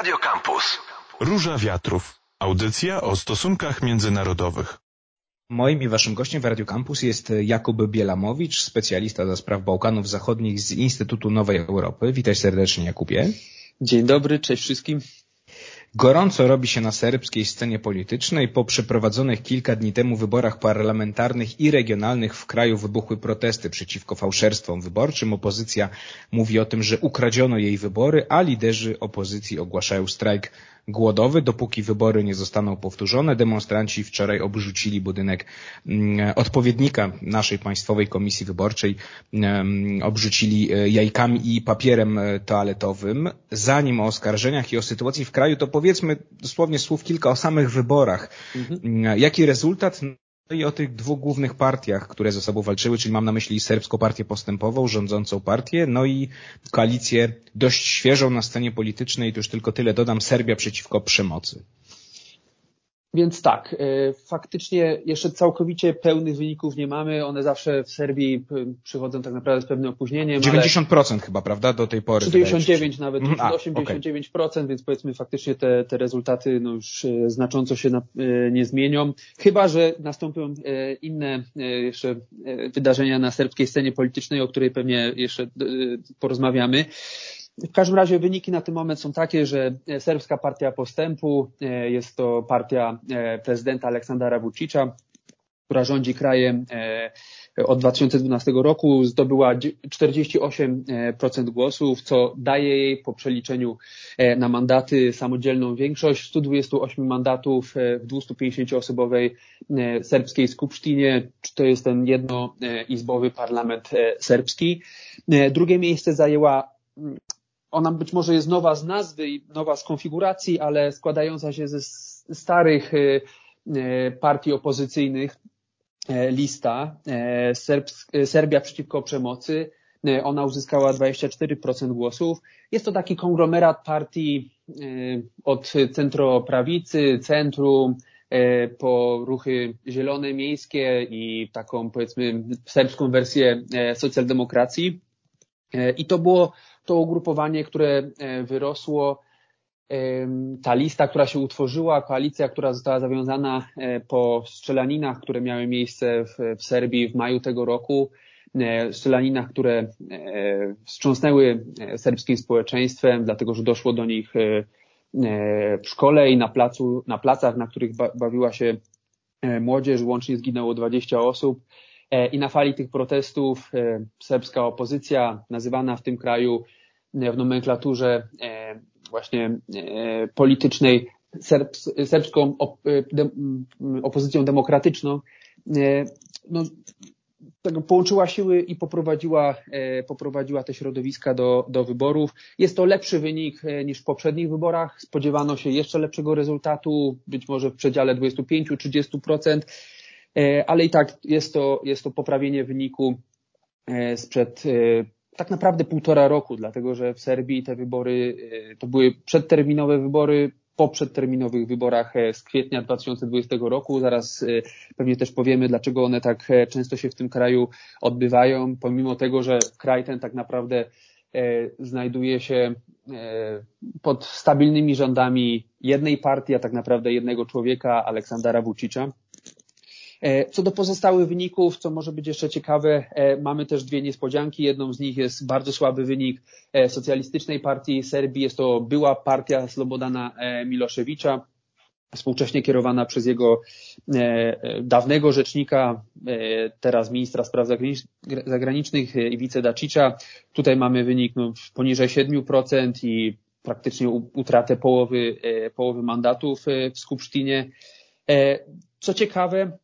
Radio Campus. Róża Wiatrów. Audycja o stosunkach międzynarodowych. Moim i waszym gościem w Radio Campus jest Jakub Bielamowicz, specjalista do spraw Bałkanów Zachodnich z Instytutu Nowej Europy. Witaj serdecznie, Jakubie. Dzień dobry, cześć wszystkim. Gorąco robi się na serbskiej scenie politycznej. Po przeprowadzonych kilka dni temu wyborach parlamentarnych i regionalnych w kraju wybuchły protesty przeciwko fałszerstwom wyborczym. Opozycja mówi o tym, że ukradziono jej wybory, a liderzy opozycji ogłaszają strajk głodowy, dopóki wybory nie zostaną powtórzone. Demonstranci wczoraj obrzucili budynek mm, odpowiednika naszej Państwowej Komisji Wyborczej, mm, obrzucili e, jajkami i papierem e, toaletowym. Zanim o oskarżeniach i o sytuacji w kraju, to powiedzmy dosłownie słów kilka o samych wyborach. Mhm. Mm, jaki rezultat? No i o tych dwóch głównych partiach, które ze sobą walczyły, czyli mam na myśli serbską partię postępową, rządzącą partię, no i koalicję dość świeżą na scenie politycznej, to już tylko tyle dodam, Serbia przeciwko przemocy. Więc tak, e, faktycznie jeszcze całkowicie pełnych wyników nie mamy. One zawsze w Serbii przychodzą tak naprawdę z pewnym opóźnieniem. 90% ale... chyba, prawda, do tej pory? 99 nawet, mm, a, 89%, okay. więc powiedzmy faktycznie te, te rezultaty no już e, znacząco się na, e, nie zmienią. Chyba, że nastąpią inne jeszcze wydarzenia na serbskiej scenie politycznej, o której pewnie jeszcze porozmawiamy. W każdym razie wyniki na ten moment są takie, że Serbska Partia Postępu e, jest to partia e, prezydenta Aleksandra Vučića, która rządzi krajem e, od 2012 roku, zdobyła 48% głosów, co daje jej po przeliczeniu na mandaty samodzielną większość 128 mandatów w 250-osobowej serbskiej skupsztinie, czy to jest ten jednoizbowy parlament serbski. Drugie miejsce zajęła ona być może jest nowa z nazwy i nowa z konfiguracji, ale składająca się ze starych y, y, partii opozycyjnych e, lista e, Serbia przeciwko przemocy. E, ona uzyskała 24% głosów. Jest to taki konglomerat partii od centroprawicy, centrum, po ruchy zielone miejskie i taką powiedzmy serbską wersję socjaldemokracji. I to było to ugrupowanie, które e, wyrosło, ta lista, która się utworzyła, koalicja, która została zawiązana e, po strzelaninach, które miały miejsce w, w Serbii w maju tego roku, e, strzelaninach, które wstrząsnęły serbskim społeczeństwem, dlatego że doszło do nich w szkole i na, placu, na placach, na których bawiła się młodzież, łącznie zginęło 20 osób. I na fali tych protestów serbska opozycja, nazywana w tym kraju w nomenklaturze e, właśnie e, politycznej serbską opozycją demokratyczną, e, no, połączyła siły i poprowadziła, poprowadziła te środowiska do, do wyborów. Jest to lepszy wynik niż w poprzednich wyborach. Spodziewano się jeszcze lepszego rezultatu, być może w przedziale 25-30%, ale i tak jest to, jest to poprawienie wyniku sprzed tak naprawdę półtora roku, dlatego że w Serbii te wybory e, to były przedterminowe wybory po przedterminowych wyborach e, z kwietnia 2020 roku. Zaraz e, pewnie też powiemy, dlaczego one tak często się w tym kraju odbywają, pomimo tego, że kraj ten tak naprawdę znajduje się pod stabilnymi rządami jednej partii, a tak naprawdę jednego człowieka, Aleksandra Vučića. E, co do pozostałych wyników, co może być jeszcze ciekawe, e, mamy też dwie niespodzianki. Jedną z nich jest bardzo słaby wynik e, Socjalistycznej Partii Serbii. Jest to była partia Slobodana Miloszewicza, współcześnie kierowana przez jego dawnego rzecznika, teraz ministra spraw zagranicznych Iwice Dacicza. Tutaj mamy wynik no, poniżej 7% i praktycznie utratę połowy, połowy mandatów w Skupsztinie. Co ciekawe,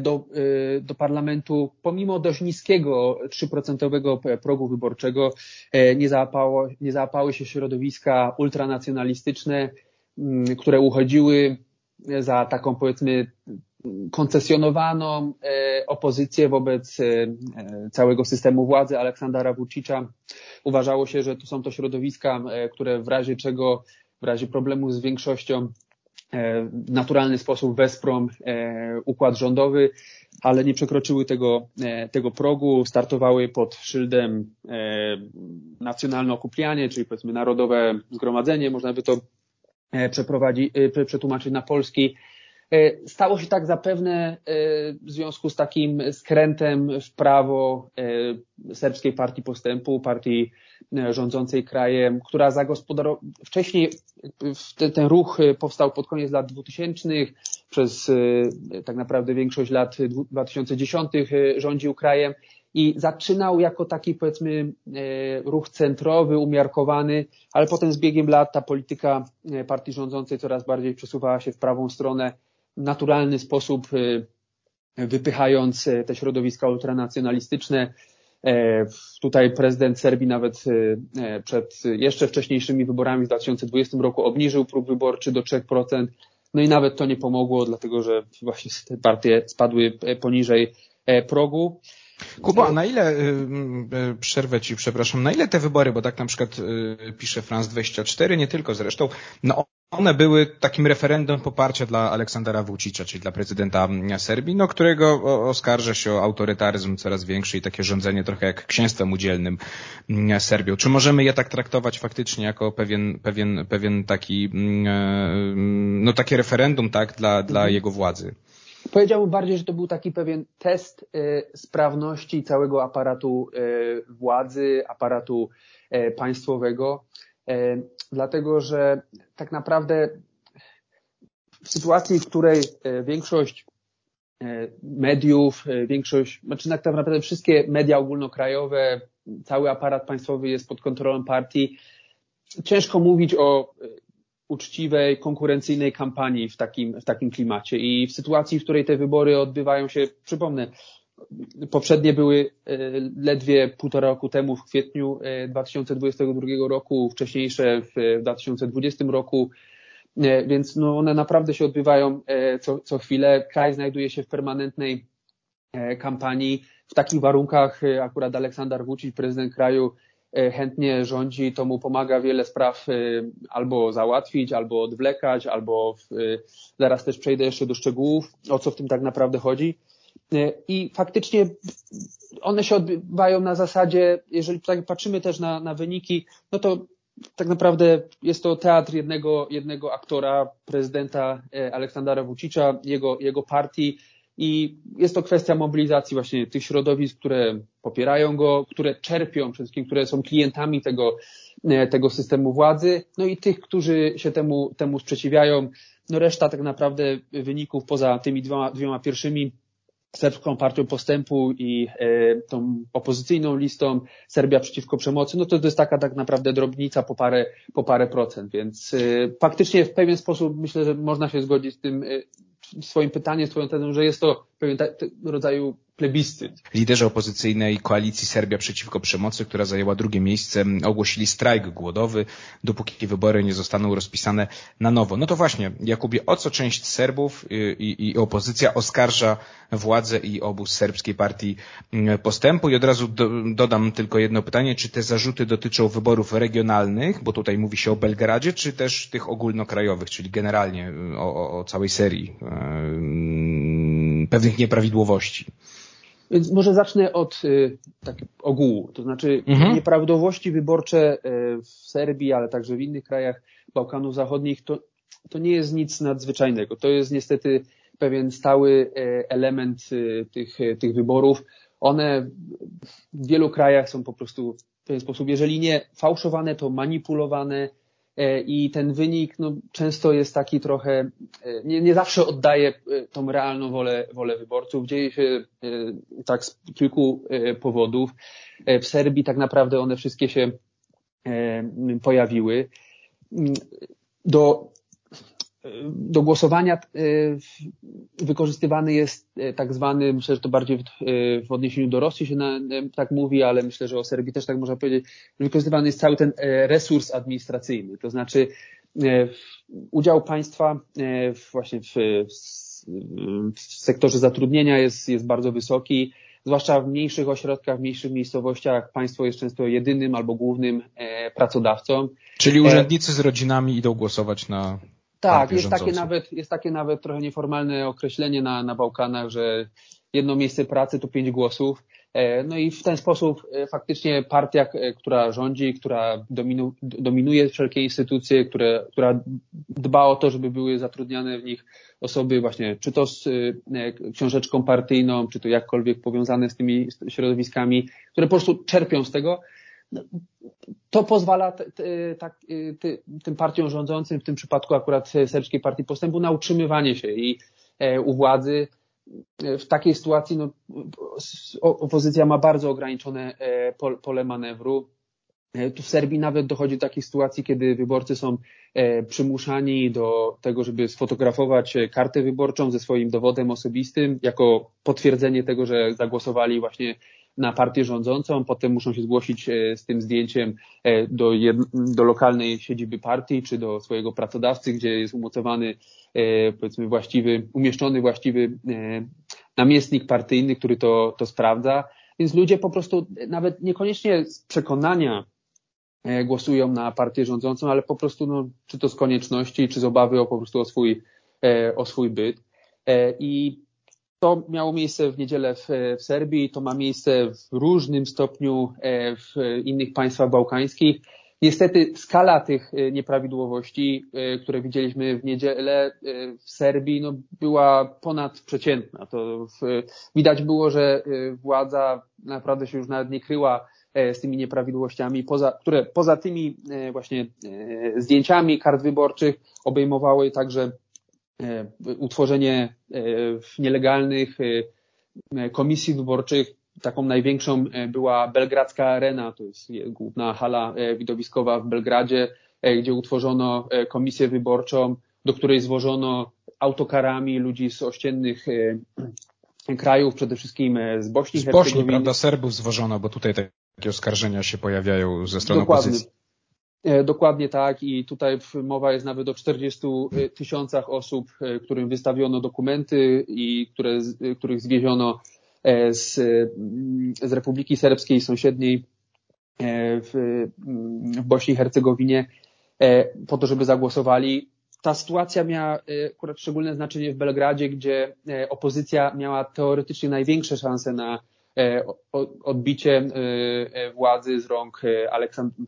do, e, do parlamentu, pomimo dość niskiego 3% progu wyborczego, e, nie, załapało, nie załapały się środowiska ultranacjonalistyczne, mm, które uchodziły za taką powiedzmy koncesjonowaną opozycję wobec całego systemu władzy Aleksandra Vučića. Uważało się, że to są to środowiska, które w razie czego, w razie problemu z większością E, w naturalny sposób wesprą e, układ rządowy. ale nie przekroczyły tego, tego progu, startowały pod szyldem nacjonalne okupianie, czyli powiedzmy narodowe zgromadzenie, można by to przeprowadzić, przetłumaczyć na polski. Stało się tak zapewne w związku z takim skrętem w prawo Serbskiej Partii Postępu, partii rządzącej krajem, która zagospodarowała, wcześniej ten, ten ruch powstał pod koniec lat 2000, przez tak naprawdę większość lat 2010 rządził krajem i zaczynał jako taki powiedzmy ruch centrowy, umiarkowany, ale potem z biegiem lat ta polityka partii rządzącej coraz bardziej przesuwała się w prawą stronę w naturalny sposób, wypychając te środowiska ultranacjonalistyczne, E, tutaj prezydent Serbii nawet e, e, przed jeszcze wcześniejszymi wyborami w 2020 roku obniżył próg wyborczy do 3%. No i nawet to nie pomogło, dlatego że właśnie te partie spadły poniżej progu. Kuba, a na ile, przerwę Ci, przepraszam, na ile te wybory, bo tak na przykład pisze France 24, nie tylko zresztą, no one były takim referendum poparcia dla Aleksandra Vucicza, czyli dla prezydenta Serbii, no, którego oskarża się o autorytaryzm coraz większy i takie rządzenie trochę jak księstwem udzielnym Serbią. Czy możemy je tak traktować faktycznie jako pewien, pewien, pewien taki, no takie referendum, tak, dla, dla mhm. jego władzy? Powiedziałbym bardziej, że to był taki pewien test y, sprawności całego aparatu y, władzy, aparatu państwowego dlatego że tak naprawdę w sytuacji, w której e, większość e, mediów, e, większość, znaczy tak naprawdę wszystkie media ogólnokrajowe, cały aparat państwowy jest pod kontrolą partii, ciężko mówić o uczciwej, konkurencyjnej kampanii w takim, w takim klimacie. I w sytuacji, w której te wybory odbywają się, przypomnę, Poprzednie były e, ledwie półtora roku temu, w kwietniu 2022 e, roku, wcześniejsze w 2020 roku, e, więc no one naprawdę się odbywają co, co chwilę. Kraj znajduje się w permanentnej kampanii. W takich warunkach akurat Aleksander Vucic, prezydent kraju, chętnie rządzi, to mu pomaga wiele spraw albo załatwić, albo odwlekać, albo w, zaraz też przejdę jeszcze do szczegółów, o co w tym tak naprawdę chodzi. E, I faktycznie one się odbywają na zasadzie, jeżeli tak patrzymy też na, na wyniki, no to tak naprawdę jest to teatr jednego, jednego aktora, prezydenta e, Aleksandra Vucicza, jego, jego partii i jest to kwestia mobilizacji właśnie tych środowisk, które popierają go, które czerpią, przede wszystkim, które są klientami tego, e, tego systemu władzy, no i tych, którzy się temu, temu sprzeciwiają. No reszta tak naprawdę wyników poza tymi dwoma, dwiema pierwszymi Serbską Partią Postępu i e, tą opozycyjną listą Serbia przeciwko przemocy, no to to jest taka tak naprawdę drobnica po parę, po parę procent, więc e, faktycznie w pewien sposób myślę, że można się zgodzić z tym e, swoim pytaniem, swoją tezą, że jest to pewien rodzaju plebiscyt. Liderzy opozycyjnej koalicji Serbia przeciwko przemocy, która zajęła drugie miejsce, ogłosili strajk głodowy, dopóki wybory nie zostaną rozpisane na nowo. No to właśnie, Jakubie, o co część Serbów i, i opozycja oskarża władzę i obóz serbskiej partii mm, postępu? I od razu do, dodam tylko jedno pytanie, czy te zarzuty dotyczą wyborów regionalnych, bo tutaj mówi się o Belgradzie, czy też tych ogólnokrajowych, czyli generalnie o, o, o całej serii pewnych nieprawidłowości? Więc może zacznę od y, tak, ogółu, to znaczy mhm. nieprawidłowości wyborcze y, w Serbii, ale także w innych krajach Bałkanów Zachodnich, to, to nie jest nic nadzwyczajnego. To jest niestety pewien stały y, element tych, tych wyborów. One w wielu krajach są po prostu w pewien sposób, jeżeli nie fałszowane, to manipulowane, i ten wynik no, często jest taki trochę, e, nie, nie zawsze oddaje e, tą realną wolę, wolę wyborców. Dzieje się tak z kilku powodów. W Serbii tak naprawdę one wszystkie się pojawiły. Do do głosowania e, wykorzystywany jest e, tak zwany, myślę, że to bardziej w, e, w odniesieniu do Rosji się na, tak mówi, ale myślę, że o Serbii też tak można powiedzieć, wykorzystywany jest cały ten resurs administracyjny, to znaczy udział państwa właśnie w, w sektorze zatrudnienia jest, jest bardzo wysoki, zwłaszcza w mniejszych ośrodkach, w mniejszych miejscowościach państwo jest często jedynym albo głównym pracodawcą. Czyli urzędnicy z rodzinami idą głosować na tak, jest takie, nawet, jest takie nawet trochę nieformalne określenie na, na Bałkanach, że jedno miejsce pracy to pięć głosów. E, no i w ten sposób e, faktycznie partia, która rządzi, która dominu, dominuje wszelkie instytucje, które, która dba o to, żeby były zatrudniane w nich osoby właśnie, czy to z książeczką partyjną, czy to jakkolwiek powiązane z tymi środowiskami, które po prostu czerpią z tego, to pozwala tak, tym partiom rządzącym, w tym przypadku akurat Serbskiej Partii Postępu, na utrzymywanie się i u władzy w takiej sytuacji no, opozycja ma bardzo ograniczone e, pole manewru. E, tu w Serbii nawet dochodzi do takich sytuacji, kiedy wyborcy są e, przymuszani do tego, żeby sfotografować kartę wyborczą ze swoim dowodem osobistym, jako potwierdzenie tego, że zagłosowali właśnie na partię rządzącą, potem muszą się zgłosić z tym zdjęciem do, do lokalnej siedziby partii, czy do swojego pracodawcy, gdzie jest umocowany E, powiedzmy właściwy, umieszczony właściwy e, namiestnik partyjny, który to, to sprawdza. Więc ludzie po prostu nawet niekoniecznie z przekonania e, głosują na partię rządzącą, ale po prostu, no, czy to z konieczności, czy z obawy o po prostu o swój, o swój byt. I to miało miejsce w niedzielę w, w Serbii, to ma miejsce w różnym stopniu w innych państwach bałkańskich. Niestety skala tych e, nieprawidłowości, e, które widzieliśmy w niedzielę e, w Serbii, no, była ponadprzeciętna. To w, widać było, że władza naprawdę się już nawet nie kryła z tymi nieprawidłowościami, poza, które poza tymi właśnie zdjęciami kart wyborczych obejmowały także utworzenie nielegalnych komisji wyborczych taką największą e, była belgradzka arena, to jest główna hala e, widowiskowa w Belgradzie, e, gdzie utworzono komisję wyborczą, do której złożono autokarami ludzi z ościennych krajów, przede wszystkim z Bośni Z Bośni, prawda, Serbów zwożono, bo tutaj takie oskarżenia się pojawiają ze strony Dokładnie. opozycji. Dokładnie tak i tutaj mowa jest nawet o 40 tysiącach osób, którym wystawiono dokumenty i które, których zwieziono E, z, z Republiki Serbskiej sąsiedniej e, w, w Bośni i Hercegowinie e, po to, żeby zagłosowali. Ta sytuacja miała akurat szczególne znaczenie w Belgradzie, gdzie opozycja miała teoretycznie największe szanse na odbicie władzy z rąk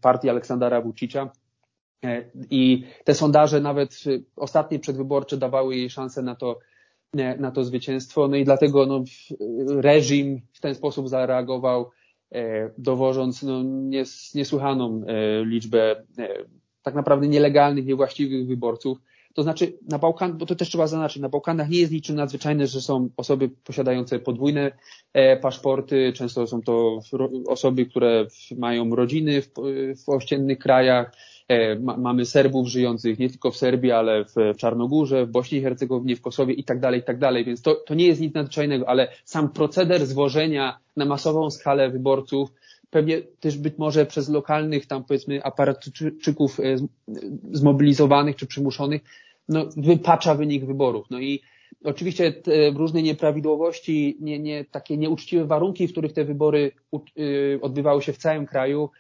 partii Aleksandra Vucicia. I te sondaże, nawet ostatnie przedwyborcze, dawały jej szansę na to, na to zwycięstwo. No i dlatego no, reżim w ten sposób zareagował, e, dowożąc no, nies, niesłychaną e, liczbę e, tak naprawdę nielegalnych, niewłaściwych wyborców. To znaczy na Bałkanach, bo to też trzeba zaznaczyć, na Bałkanach nie jest niczym nadzwyczajne, że są osoby posiadające podwójne paszporty, często są to osoby, które mają rodziny w, w ościennych krajach, E, mamy Serbów żyjących nie tylko w Serbii, ale w Czarnogórze, w Bośni i Hercegowinie, w Kosowie i tak dalej, i tak dalej. Więc to, to nie jest nic nadzwyczajnego, ale sam proceder zwożenia na masową skalę wyborców pewnie też być może przez lokalnych tam powiedzmy aparatczyków e, zmobilizowanych czy przymuszonych, no, wypacza wynik wyborów. No i oczywiście te różne nieprawidłowości, nie, nie, takie nieuczciwe warunki, w których te wybory y, odbywały się w całym kraju,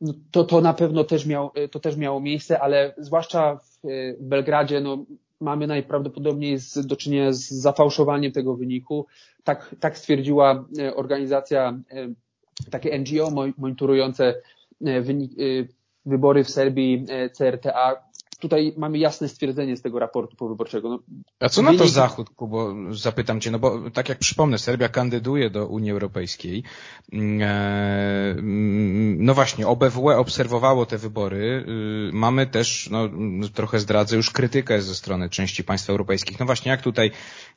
no, to, to na pewno też, miał, to też miało miejsce, ale zwłaszcza w Belgradzie no, mamy najprawdopodobniej z, do czynienia z zafałszowaniem tego wyniku. Tak, tak stwierdziła e, organizacja, e, takie NGO monitorujące e, wynik, wybory w Serbii, CRTA, tutaj mamy jasne stwierdzenie z tego raportu powyborczego. No, A co na to Zachód, Kubo? Zapytam Cię, no bo tak jak przypomnę, Serbia kandyduje do Unii Europejskiej. Mm, e, mm, no właśnie, OBWE obserwowało te wybory. Y, mamy też, no trochę zdradzę, już krytykę ze strony części państw europejskich. No właśnie, jak tutaj,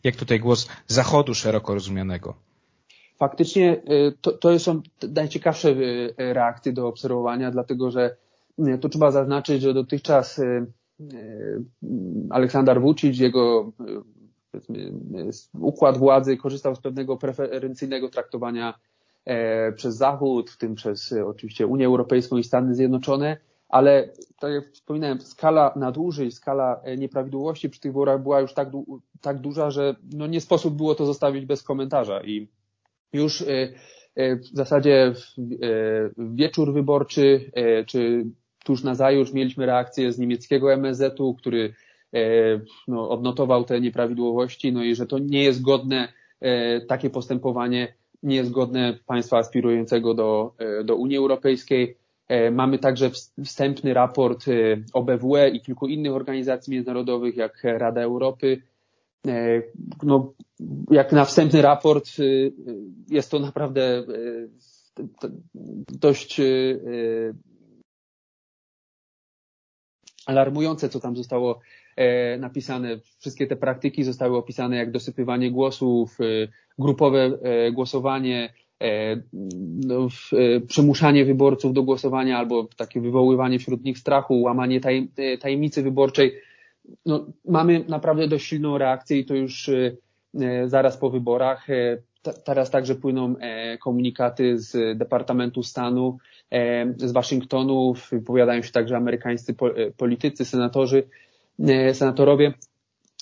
jak tutaj głos Zachodu szeroko rozumianego? Faktycznie y, to, to są najciekawsze y, reakcje do obserwowania, dlatego że tu trzeba zaznaczyć, że dotychczas y, y, Aleksander Vucic, jego y, układ władzy korzystał z pewnego preferencyjnego traktowania e, przez Zachód, w tym przez oczywiście Unię Europejską i Stany Zjednoczone, ale tak jak wspominałem, skala nadużyć, skala e, nieprawidłowości przy tych wyborach była już tak, tak duża, że no nie sposób było to zostawić bez komentarza i już w zasadzie w wieczór wyborczy, czy tuż na zajutrz mieliśmy reakcję z niemieckiego MSZ-u, który e, no, odnotował te nieprawidłowości, no i że to nie jest godne takie postępowanie nie jest godne państwa aspirującego do, do Unii Europejskiej. Mamy także wstępny raport OBWE i kilku innych organizacji międzynarodowych, jak Rada Europy. No, jak na wstępny raport jest to naprawdę dość alarmujące, co tam zostało e, napisane. Wszystkie te praktyki zostały opisane jak dosypywanie głosów, e, grupowe e, głosowanie, no, przymuszanie wyborców do głosowania albo takie wywoływanie wśród nich strachu, łamanie taj, tajemnicy wyborczej. No, mamy naprawdę dość silną reakcję i to już zaraz po wyborach. Teraz także płyną komunikaty z Departamentu Stanu, z Waszyngtonu, wypowiadają się także amerykańscy e, politycy, senatorzy, e, senatorowie.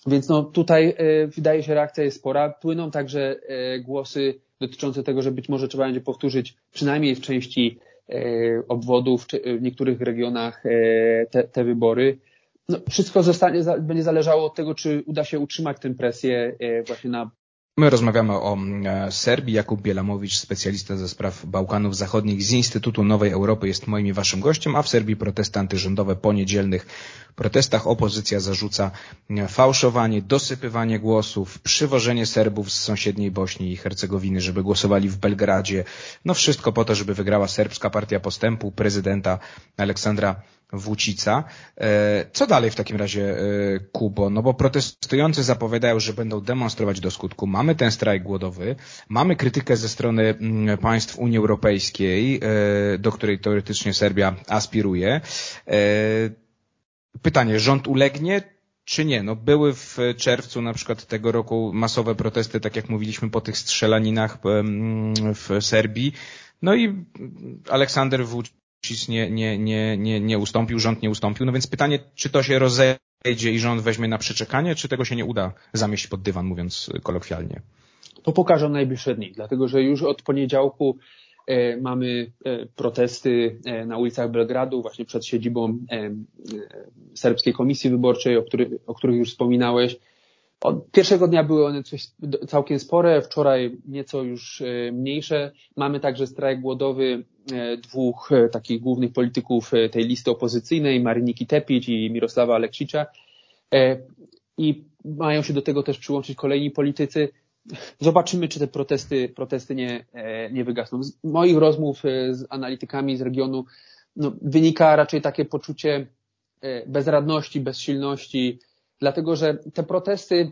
Więc no tutaj e, wydaje się reakcja jest spora. Płyną także głosy dotyczące tego, że być może trzeba będzie powtórzyć przynajmniej w części obwodów, w niektórych regionach te, te wybory. No, wszystko zostanie, będzie zależało od tego, czy uda się utrzymać tę presję właśnie na My rozmawiamy o e, Serbii. Jakub Bielamowicz, specjalista ze spraw Bałkanów Zachodnich z Instytutu Nowej Europy jest moim i waszym gościem, a w Serbii protesty antyrządowe po niedzielnych protestach. Opozycja zarzuca e, fałszowanie, dosypywanie głosów, przywożenie Serbów z sąsiedniej Bośni i Hercegowiny, żeby głosowali w Belgradzie. No wszystko po to, żeby wygrała serbska partia postępu prezydenta Aleksandra Włócica. E, co dalej w takim razie, e, Kubo? No bo protestujący zapowiadają, że będą demonstrować do skutku. Mamy ten strajk głodowy, mamy krytykę ze strony mm, państw Unii Europejskiej, e, do której teoretycznie Serbia aspiruje. Pytanie, rząd ulegnie, czy nie? No były w czerwcu na przykład tego roku masowe protesty, tak jak mówiliśmy po tych strzelaninach w Serbii. No i Aleksander Włócz nie, nie, nie, nie, nie ustąpił, rząd nie ustąpił. No więc pytanie, czy to się rozejdzie i rząd weźmie na przeczekanie, czy tego się nie uda zamieść pod dywan, mówiąc kolokwialnie? To pokażą najbliższe dni, dlatego że już od poniedziałku e, mamy e, protesty e, na ulicach Belgradu, właśnie przed siedzibą Serbskiej Komisji Wyborczej, o, który, o których już wspominałeś. Od pierwszego dnia były one coś całkiem spore, wczoraj nieco już mniejsze. Mamy także strajk głodowy E, dwóch e, takich głównych polityków e, tej listy opozycyjnej, Maryniki Tepić i Mirosława Aleksicza. I mają się do tego też przyłączyć kolejni politycy. Zobaczymy, czy te protesty, protesty nie, nie wygasną. Z moich rozmów z analitykami z regionu no, wynika raczej takie poczucie bezradności, bezsilności, dlatego że te protesty,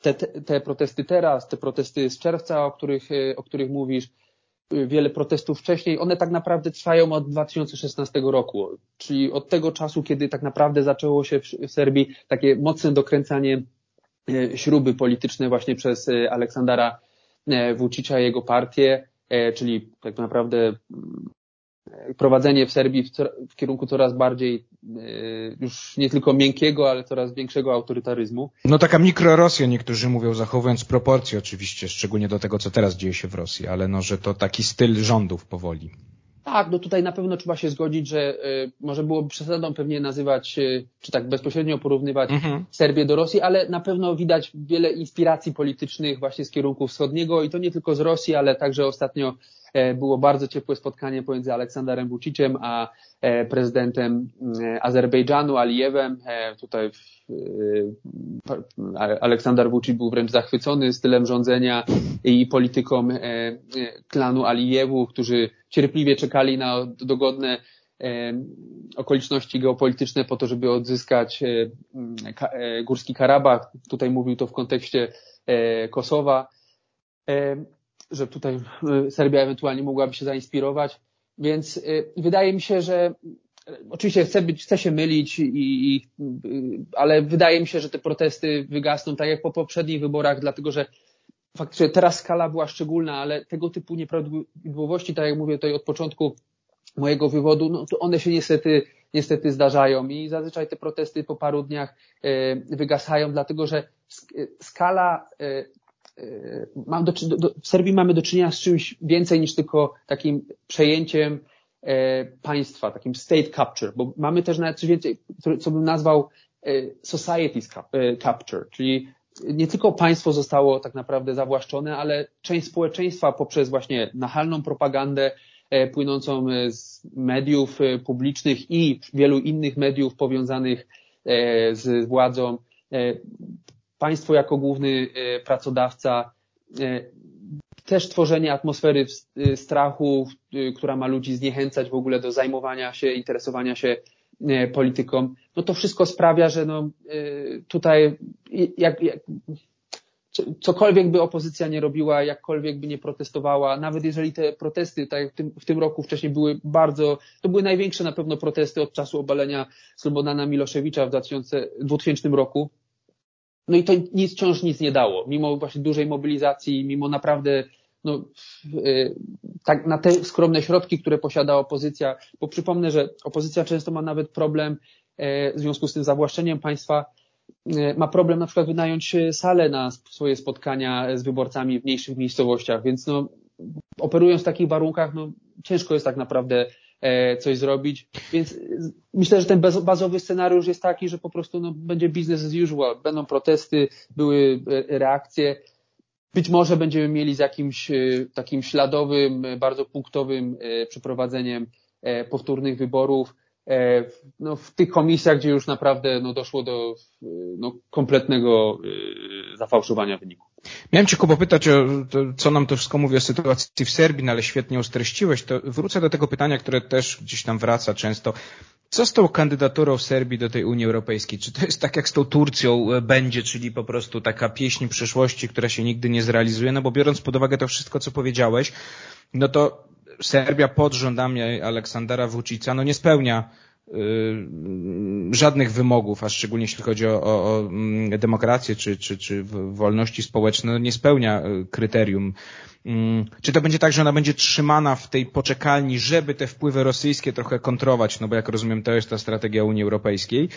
te, te protesty teraz, te protesty z czerwca, o których, o których mówisz, wiele protestów wcześniej, one tak naprawdę trwają od 2016 roku, czyli od tego czasu, kiedy tak naprawdę zaczęło się w Serbii takie mocne dokręcanie e, śruby polityczne właśnie przez e, Aleksandra e, Vučića i jego partię, czyli tak naprawdę prowadzenie w Serbii w, w, kierunku coraz bardziej e, już nie tylko miękkiego, ale coraz większego autorytaryzmu. No taka mikrorosja niektórzy mówią, zachowując proporcje oczywiście, szczególnie do tego, co teraz dzieje się w Rosji, ale no, że to taki styl rządów powoli. Tak, no tutaj na pewno trzeba się zgodzić, że y, może byłoby przesadą pewnie nazywać, y, czy tak bezpośrednio porównywać mhm. Serbię do Rosji, ale na pewno widać wiele inspiracji politycznych właśnie z kierunku wschodniego i to nie tylko z Rosji, ale także ostatnio E, było bardzo ciepłe spotkanie pomiędzy Aleksandarem Vuciciem a e, prezydentem e, Azerbejdżanu Alijewem. Tutaj Aleksander Vucic był wręcz zachwycony stylem rządzenia i polityką klanu Alijewu, którzy cierpliwie czekali na dogodne okoliczności geopolityczne po to, żeby odzyskać Górski Karabach. Tutaj mówił to w kontekście Kosowa że tutaj y, Serbia ewentualnie mogłaby się zainspirować. Więc y, wydaje mi się, że y, oczywiście chcę, być, chcę się mylić, i, i, ale wydaje mi się, że te protesty wygasną tak jak po poprzednich wyborach, dlatego że faktycznie teraz skala była szczególna, ale tego typu nieprawidłowości, tak jak mówię tutaj od początku mojego wywodu, no to one się niestety, niestety zdarzają i zazwyczaj te protesty po paru dniach wygasają, dlatego że skala mam do, do, w Serbii mamy do czynienia z czymś więcej niż tylko takim przejęciem e, państwa, takim state capture, bo mamy też nawet coś więcej, co bym nazwał e, society capture, czyli nie tylko państwo zostało tak naprawdę zawłaszczone, ale część społeczeństwa poprzez właśnie nachalną propagandę płynącą z mediów publicznych i wielu innych mediów powiązanych z władzą, państwo jako główny pracodawca też tworzenie atmosfery y, strachu, która ma ludzi zniechęcać w ogóle do zajmowania się, interesowania się polityką, no to wszystko sprawia, że no, tutaj jak, jak, cokolwiek by opozycja nie robiła, jakkolwiek by nie protestowała, nawet jeżeli te protesty, tak w tym, w tym roku wcześniej były bardzo, to były największe na pewno protesty od czasu obalenia Slobodana Miloszewicza w 2000, 2000 roku, no i to nic, wciąż nic nie dało, mimo właśnie dużej mobilizacji, mimo naprawdę no, y, tak, na te skromne środki, które posiada opozycja, bo przypomnę, że opozycja często ma nawet problem e, w związku z tym zawłaszczeniem państwa, e, ma problem na przykład wynająć salę na swoje spotkania z wyborcami w mniejszych miejscowościach, więc no, operując w takich warunkach, no, ciężko jest tak naprawdę e, coś zrobić, więc myślę, że ten bazowy scenariusz jest taki, że po prostu no, będzie business as usual, będą protesty, były reakcje, być może będziemy mieli z jakimś e, takim śladowym, e, bardzo punktowym e, przeprowadzeniem powtórnych wyborów. No, w tych komisjach, gdzie już naprawdę no, doszło do no, kompletnego zafałszowania wyniku. Miałem Cię Kubo pytać, o, to, co nam to wszystko mówi o sytuacji w Serbii, no ale świetnie ustreściłeś. To wrócę do tego pytania, które też gdzieś tam wraca często. Co z tą kandydaturą Serbii do tej Unii Europejskiej? Czy to jest tak jak z tą Turcją będzie, czyli po prostu taka pieśń przyszłości, która się nigdy nie zrealizuje? No bo biorąc pod uwagę to wszystko, co powiedziałeś, no to Serbia pod rządami Aleksandra Vucica no nie spełnia żadnych wymogów, a szczególnie jeśli chodzi o, o, o mm, demokrację czy, czy, czy wolności społeczne, no nie spełnia y, kryterium. Mm, czy to będzie tak, że ona będzie trzymana w tej poczekalni, żeby te wpływy rosyjskie trochę kontrolować, no bo jak rozumiem, to jest ta strategia Unii Europejskiej.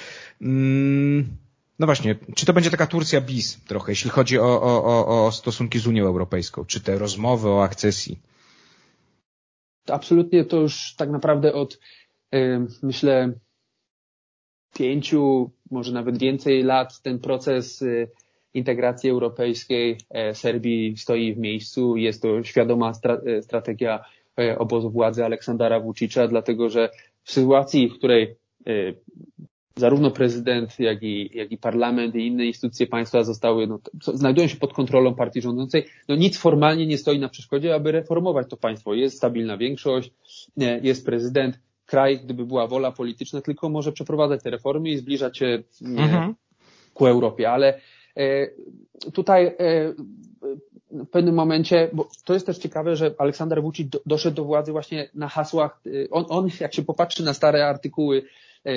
Mm, no właśnie, czy to będzie taka Turcja bis trochę, jeśli chodzi o, o, o stosunki z Unią Europejską, czy te rozmowy o akcesji? Absolutnie to już tak naprawdę od myślę, pięciu, może nawet więcej lat ten proces y, integracji europejskiej e, Serbii stoi w miejscu. Jest to świadoma e, strategia e, obozu władzy Aleksandra Vucicia, dlatego że w sytuacji, w której zarówno prezydent, jak i, jak i parlament i inne instytucje państwa zostały, no, znajdują się pod kontrolą partii rządzącej, no nic formalnie nie stoi na przeszkodzie, aby reformować to państwo. Jest stabilna większość, jest prezydent, kraj, gdyby była wola polityczna, tylko może przeprowadzać te reformy i zbliżać się mhm. ku Europie. Ale e, tutaj e, w pewnym momencie, bo to jest też ciekawe, że Aleksander Vucic doszedł do władzy właśnie na hasłach, e, on, on jak się popatrzy na stare artykuły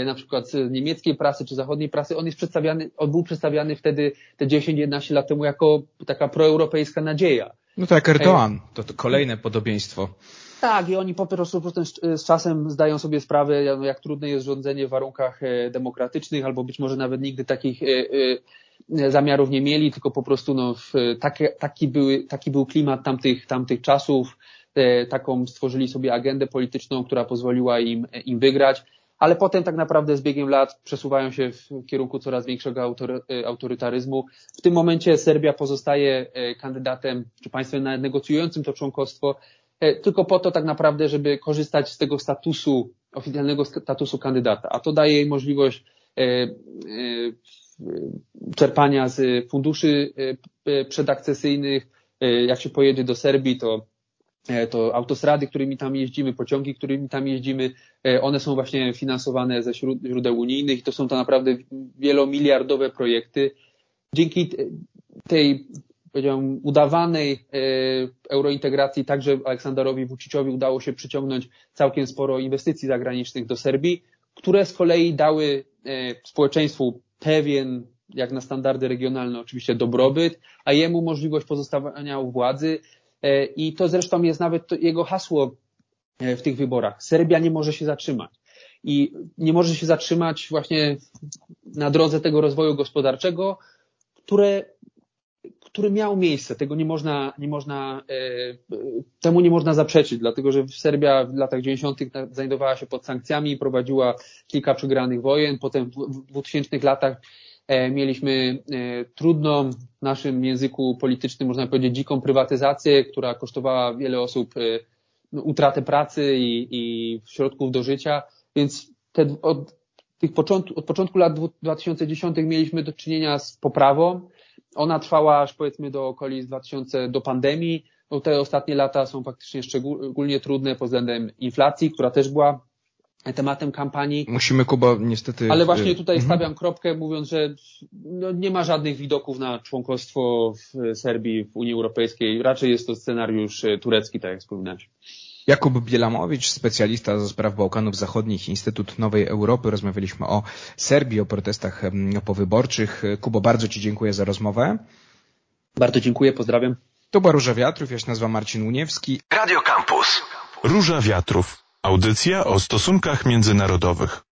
na przykład z niemieckiej prasy czy zachodniej prasy, on jest przedstawiany, on był przedstawiany wtedy te 10-11 lat temu jako taka proeuropejska nadzieja. No to jak Erdoğan, to, to kolejne podobieństwo. Tak, i oni po prostu z czasem zdają sobie sprawę, jak trudne jest rządzenie w warunkach e, demokratycznych, albo być może nawet nigdy takich e, e, zamiarów nie mieli, tylko po prostu no, taki, były, taki był klimat tamtych, tamtych czasów, taką stworzyli sobie agendę polityczną, która pozwoliła im, im wygrać, ale potem tak naprawdę z biegiem lat przesuwają się w kierunku coraz większego autorytaryzmu. W tym momencie Serbia pozostaje kandydatem, czy państwem negocjującym to członkostwo, tylko po to tak naprawdę, żeby korzystać z tego statusu, oficjalnego statusu kandydata. A to daje jej możliwość e, e, czerpania z funduszy przedakcesyjnych. Jak się pojedzie do Serbii, to to autostrady, którymi tam jeździmy, pociągi, którymi tam jeździmy, one są właśnie finansowane ze źródeł unijnych i to są to naprawdę wielomiliardowe projekty. Dzięki tej powiedziałem, udawanej e, eurointegracji także Aleksandrowi Vuciciowi udało się przyciągnąć całkiem sporo inwestycji zagranicznych do Serbii, które z kolei dały e, społeczeństwu pewien, jak na standardy regionalne oczywiście, dobrobyt, a jemu możliwość pozostawania u władzy e, i to zresztą jest nawet jego hasło w tych wyborach. Serbia nie może się zatrzymać. I nie może się zatrzymać właśnie na drodze tego rozwoju gospodarczego, które który miał miejsce. Tego nie można, nie można, e, temu nie można zaprzeczyć, dlatego że Serbia w latach 90. znajdowała się pod sankcjami i prowadziła kilka przegranych wojen. Potem w 2000 latach Mieliśmy trudną w naszym języku politycznym, można powiedzieć, dziką prywatyzację, która kosztowała wiele osób no, utratę pracy i, i środków do życia, więc te, od, tych początku, od początku lat 2010 mieliśmy do czynienia z poprawą. Ona trwała aż powiedzmy do okolic 2000, do pandemii. No te ostatnie lata są faktycznie szczególnie trudne pod względem inflacji, która też była tematem kampanii. Musimy, Kuba, niestety... Ale właśnie tutaj mhm. stawiam kropkę, mówiąc, że no nie ma żadnych widoków na członkostwo w Serbii w Unii Europejskiej. Raczej jest to scenariusz turecki, tak jak wspominałeś. Jakub Bielamowicz, specjalista ze spraw Bałkanów Zachodnich, Instytut Nowej Europy. Rozmawialiśmy o Serbii, o protestach powyborczych. Kubo, bardzo Ci dziękuję za rozmowę. Bardzo dziękuję, pozdrawiam. To była Róża Wiatrów, ja się nazywam Marcin Uniewski. Radio Campus. Róża Wiatrów. Audycja o stosunkach międzynarodowych.